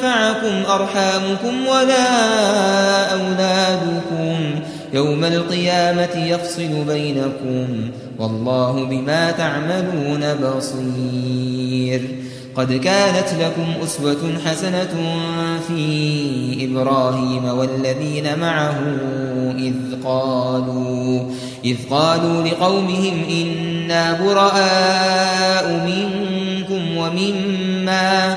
تنفعكم أرحامكم ولا أولادكم يوم القيامة يفصل بينكم والله بما تعملون بصير قد كانت لكم أسوة حسنة في إبراهيم والذين معه إذ قالوا إذ قالوا لقومهم إنا براء منكم ومما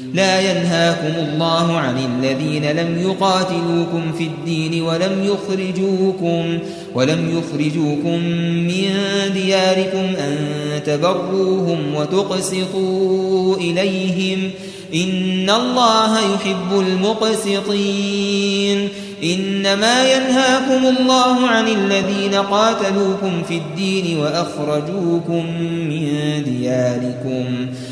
لا ينهاكم الله عن الذين لم يقاتلوكم في الدين ولم يخرجوكم ولم يخرجوكم من دياركم أن تبروهم وتقسطوا إليهم إن الله يحب المقسطين إنما ينهاكم الله عن الذين قاتلوكم في الدين وأخرجوكم من دياركم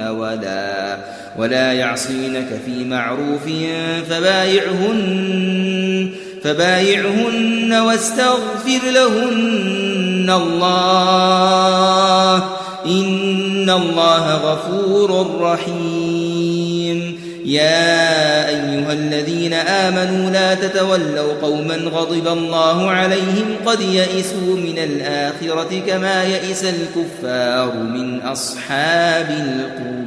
ولا ولا يعصينك في معروف فبايعهن فبايعهن واستغفر لهن الله. إن الله غفور رحيم. يا أيها الذين آمنوا لا تتولوا قوما غضب الله عليهم قد يئسوا من الآخرة كما يئس الكفار من أصحاب القبور.